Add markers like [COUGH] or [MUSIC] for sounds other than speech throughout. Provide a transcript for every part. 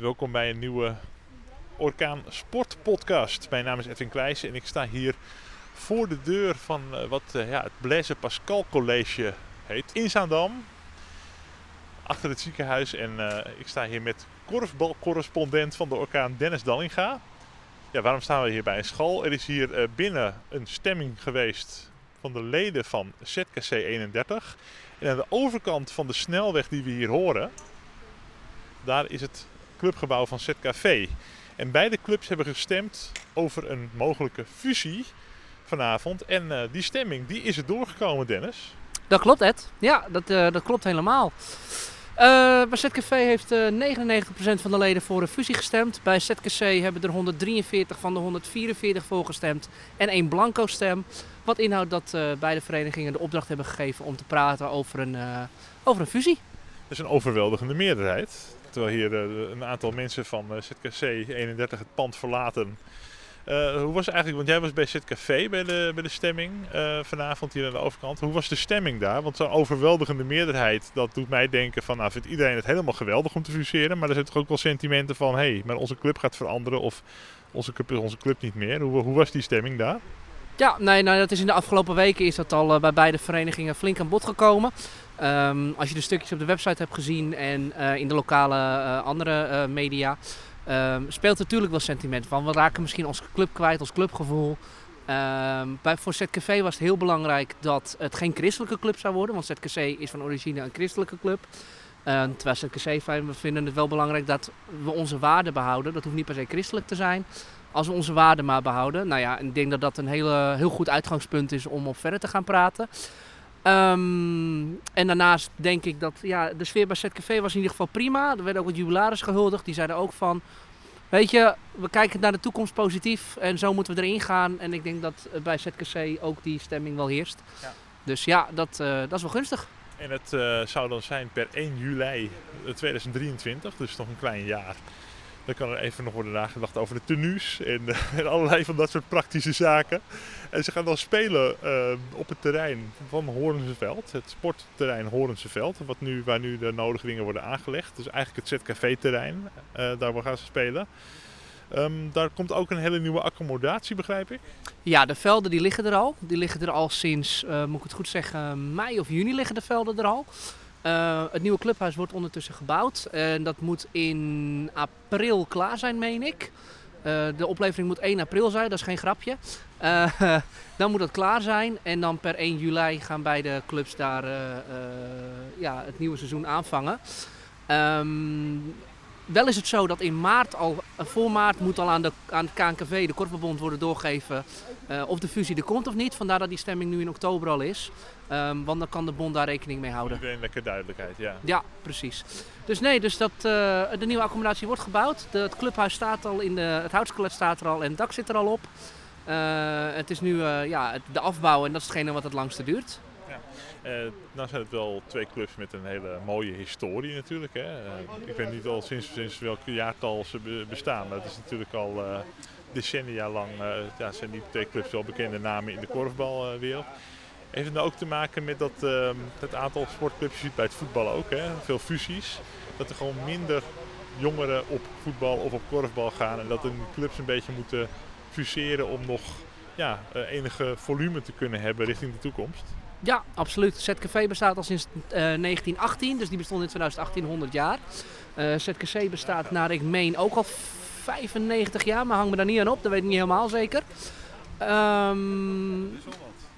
Welkom bij een nieuwe Orkaan Sport Podcast. Mijn naam is Edwin Kleijsen en ik sta hier voor de deur van uh, wat uh, ja, het Blaise Pascal College heet in Zaandam. Achter het ziekenhuis en uh, ik sta hier met korfbalcorrespondent van de Orkaan Dennis Dallinga. Ja, waarom staan we hier bij een school? Er is hier binnen een stemming geweest van de leden van ZKC 31. En aan de overkant van de snelweg die we hier horen, daar is het clubgebouw van ZKV. En beide clubs hebben gestemd over een mogelijke fusie vanavond. En uh, die stemming, die is er doorgekomen, Dennis. Dat klopt, Ed. Ja, dat, uh, dat klopt helemaal. Uh, bij ZKV heeft 99% van de leden voor een fusie gestemd. Bij ZKC hebben er 143 van de 144 voor gestemd en één blanco stem. Wat inhoudt dat beide verenigingen de opdracht hebben gegeven om te praten over een, over een fusie. Dat is een overweldigende meerderheid. Terwijl hier uh, een aantal mensen van uh, ZKC 31 het pand verlaten. Uh, hoe was eigenlijk, want jij was bij ZKV bij de, bij de stemming vanavond hier aan de overkant. Hoe was de stemming daar? Want zo'n overweldigende meerderheid, dat doet mij denken van, nou vindt iedereen het helemaal geweldig om te fuseren. Maar er zijn toch ook wel sentimenten van, hé, hey, maar onze club gaat veranderen of onze club is onze club niet meer. Hoe, hoe was die stemming daar? Ja, nee, nou, dat is in de afgelopen weken is dat al bij beide verenigingen flink aan bod gekomen. Um, als je de stukjes op de website hebt gezien en uh, in de lokale uh, andere media, um, speelt er natuurlijk wel sentiment van. We raken misschien onze club kwijt, ons clubgevoel. Um, bij, voor ZKV was het heel belangrijk dat het geen christelijke club zou worden, want ZKC is van origine een christelijke club. terwijl ZKC we vinden het wel belangrijk dat we onze waarden behouden. Dat hoeft niet per se christelijk te zijn. Als we onze waarden maar behouden. Nou ja, ik denk dat dat een hele, heel goed uitgangspunt is om op verder te gaan praten. Um, en daarnaast denk ik dat ja, de sfeer bij ZKV was in ieder geval prima. Er werden ook wat jubilaris gehuldigd. Die zeiden ook van, weet je, we kijken naar de toekomst positief en zo moeten we erin gaan. En ik denk dat bij ZKC ook die stemming wel heerst. Ja. Dus ja, dat, uh, dat is wel gunstig. En het uh, zou dan zijn per 1 juli 2023, dus nog een klein jaar. Dan kan er even nog worden nagedacht over de tenues en, en [LAUGHS] allerlei van dat soort praktische zaken. En ze gaan dan spelen uh, op het terrein van Horenseveld, het sportterrein Horenseveld, wat nu, waar nu de nodige dingen worden aangelegd. Dus eigenlijk het ZKV-terrein, uh, daar gaan ze spelen. Um, daar komt ook een hele nieuwe accommodatie, begrijp ik? Ja, de velden die liggen er al. Die liggen er al sinds, uh, moet ik het goed zeggen, mei of juni liggen de velden er al. Uh, het nieuwe clubhuis wordt ondertussen gebouwd. En dat moet in april klaar zijn, meen ik. Uh, de oplevering moet 1 april zijn, dat is geen grapje. Uh, [LAUGHS] dan moet dat klaar zijn. En dan per 1 juli gaan beide clubs daar ja, het nieuwe seizoen aanvangen. Um, wel is het zo dat in maart al, voor maart moet al aan, de, aan het KNKV, de Korfbalbond, worden doorgegeven uh, of de fusie er komt of niet. Vandaar dat die stemming nu in oktober al is. Um, want dan kan de bond daar rekening mee houden. Iedereen lekker duidelijkheid, ja. Ja, precies. Dus nee, dus dat, uh, de nieuwe accommodatie wordt gebouwd. De, het clubhuis staat al, in de, het houtskelet staat er al en het dak zit er al op. Uh, het is nu ja, de afbouw en dat is hetgene wat het langste duurt. Uh, nou zijn het wel twee clubs met een hele mooie historie natuurlijk. Hè. Uh, ik weet niet al sinds, sinds welk jaartal ze bestaan. Maar het is natuurlijk al uh, decennia lang ja, zijn die twee clubs wel bekende namen in de korfbalwereld. Heeft het nou ook te maken met dat ehm, het aantal sportclubs, je ziet bij het voetbal ook, hè, veel fusies. Dat er gewoon minder jongeren op voetbal of op korfbal gaan. En dat de clubs een beetje moeten fuseren om nog ja, enige volume te kunnen hebben richting de toekomst. Ja, absoluut. ZKV bestaat al sinds uh, 1918, dus die bestond in 2018 100 jaar. Uh, ZKC bestaat naar ik meen ook al 95 jaar, maar hang me daar niet aan op, dat weet ik niet helemaal zeker. Um,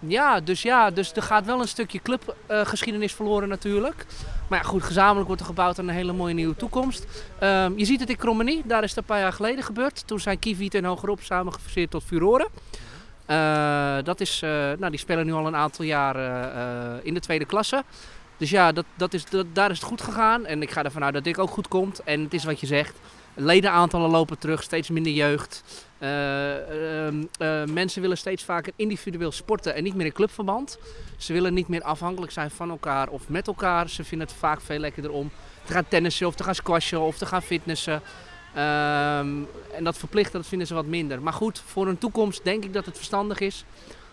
ja, dus ja, dus er gaat wel een stukje clubgeschiedenis verloren natuurlijk. Maar ja, goed, gezamenlijk wordt er gebouwd aan een hele mooie nieuwe toekomst. Um, je ziet het in Krommenie, daar is het een paar jaar geleden gebeurd. Toen zijn Kiviet en Hogerop samen gefuseerd tot Furoren. Uh, dat is, uh, nou, die spelen nu al een aantal jaar uh, in de tweede klasse. Dus ja, dat, dat is, dat, daar is het goed gegaan. En ik ga ervan uit dat dit ook goed komt. En het is wat je zegt. Ledenaantallen lopen terug, steeds minder jeugd. Ehm, mensen willen steeds vaker individueel sporten en niet meer in clubverband. Ze willen niet meer afhankelijk zijn van elkaar of met elkaar. Ze vinden het vaak veel lekkerder om te gaan tennissen of te gaan squashen of te gaan fitnessen. Um, en dat verplichten, dat vinden ze wat minder. Maar goed, voor een toekomst denk ik dat het verstandig is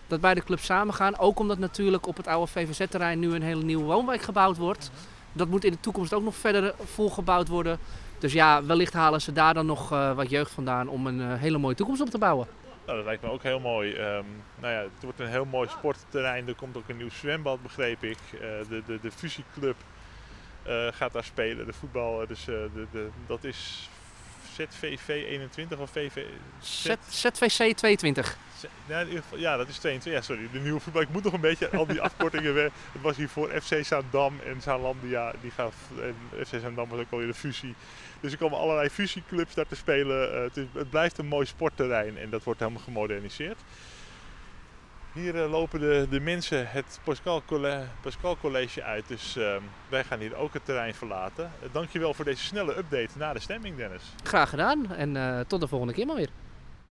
dat beide clubs samen gaan. Ook omdat natuurlijk op het oude VVZ-terrein nu een hele nieuwe woonwijk gebouwd wordt. Dat moet in de toekomst ook nog verder volgebouwd worden. Dus ja, wellicht halen ze daar dan nog eh, wat jeugd vandaan om een eh, hele mooie toekomst op te bouwen. Nou, dat lijkt me ook heel mooi. Ehm, nou ja, het wordt een heel mooi sportterrein. Er komt ook een nieuw zwembad, begreep ik. Eh, de, de, de fusieclub eh, gaat daar spelen, de voetbal. Dus eh, de, de, dat is ZVV 21 of VV... Z- ZVC 22. Z- Ja, in ieder geval, ja, dat is 22. Ja, sorry, de nieuwe voetbal. Ik moet nog een beetje al die afkortingen weer. Het was hiervoor FC Zaandam en Zaanlandia. Die gaat, en FC Zaandam was ook alweer de fusie. Dus er komen allerlei fusieclubs daar te spelen. Eh, het, is, het blijft een mooi sportterrein en dat wordt helemaal gemoderniseerd. Hier eh, lopen de, de mensen het Pascal, Colle- Pascal College uit. Dus ehm, wij gaan hier ook het terrein verlaten. Uh, dankjewel voor deze snelle update na de stemming, Dennis. Graag gedaan en eh, tot de volgende keer maar weer.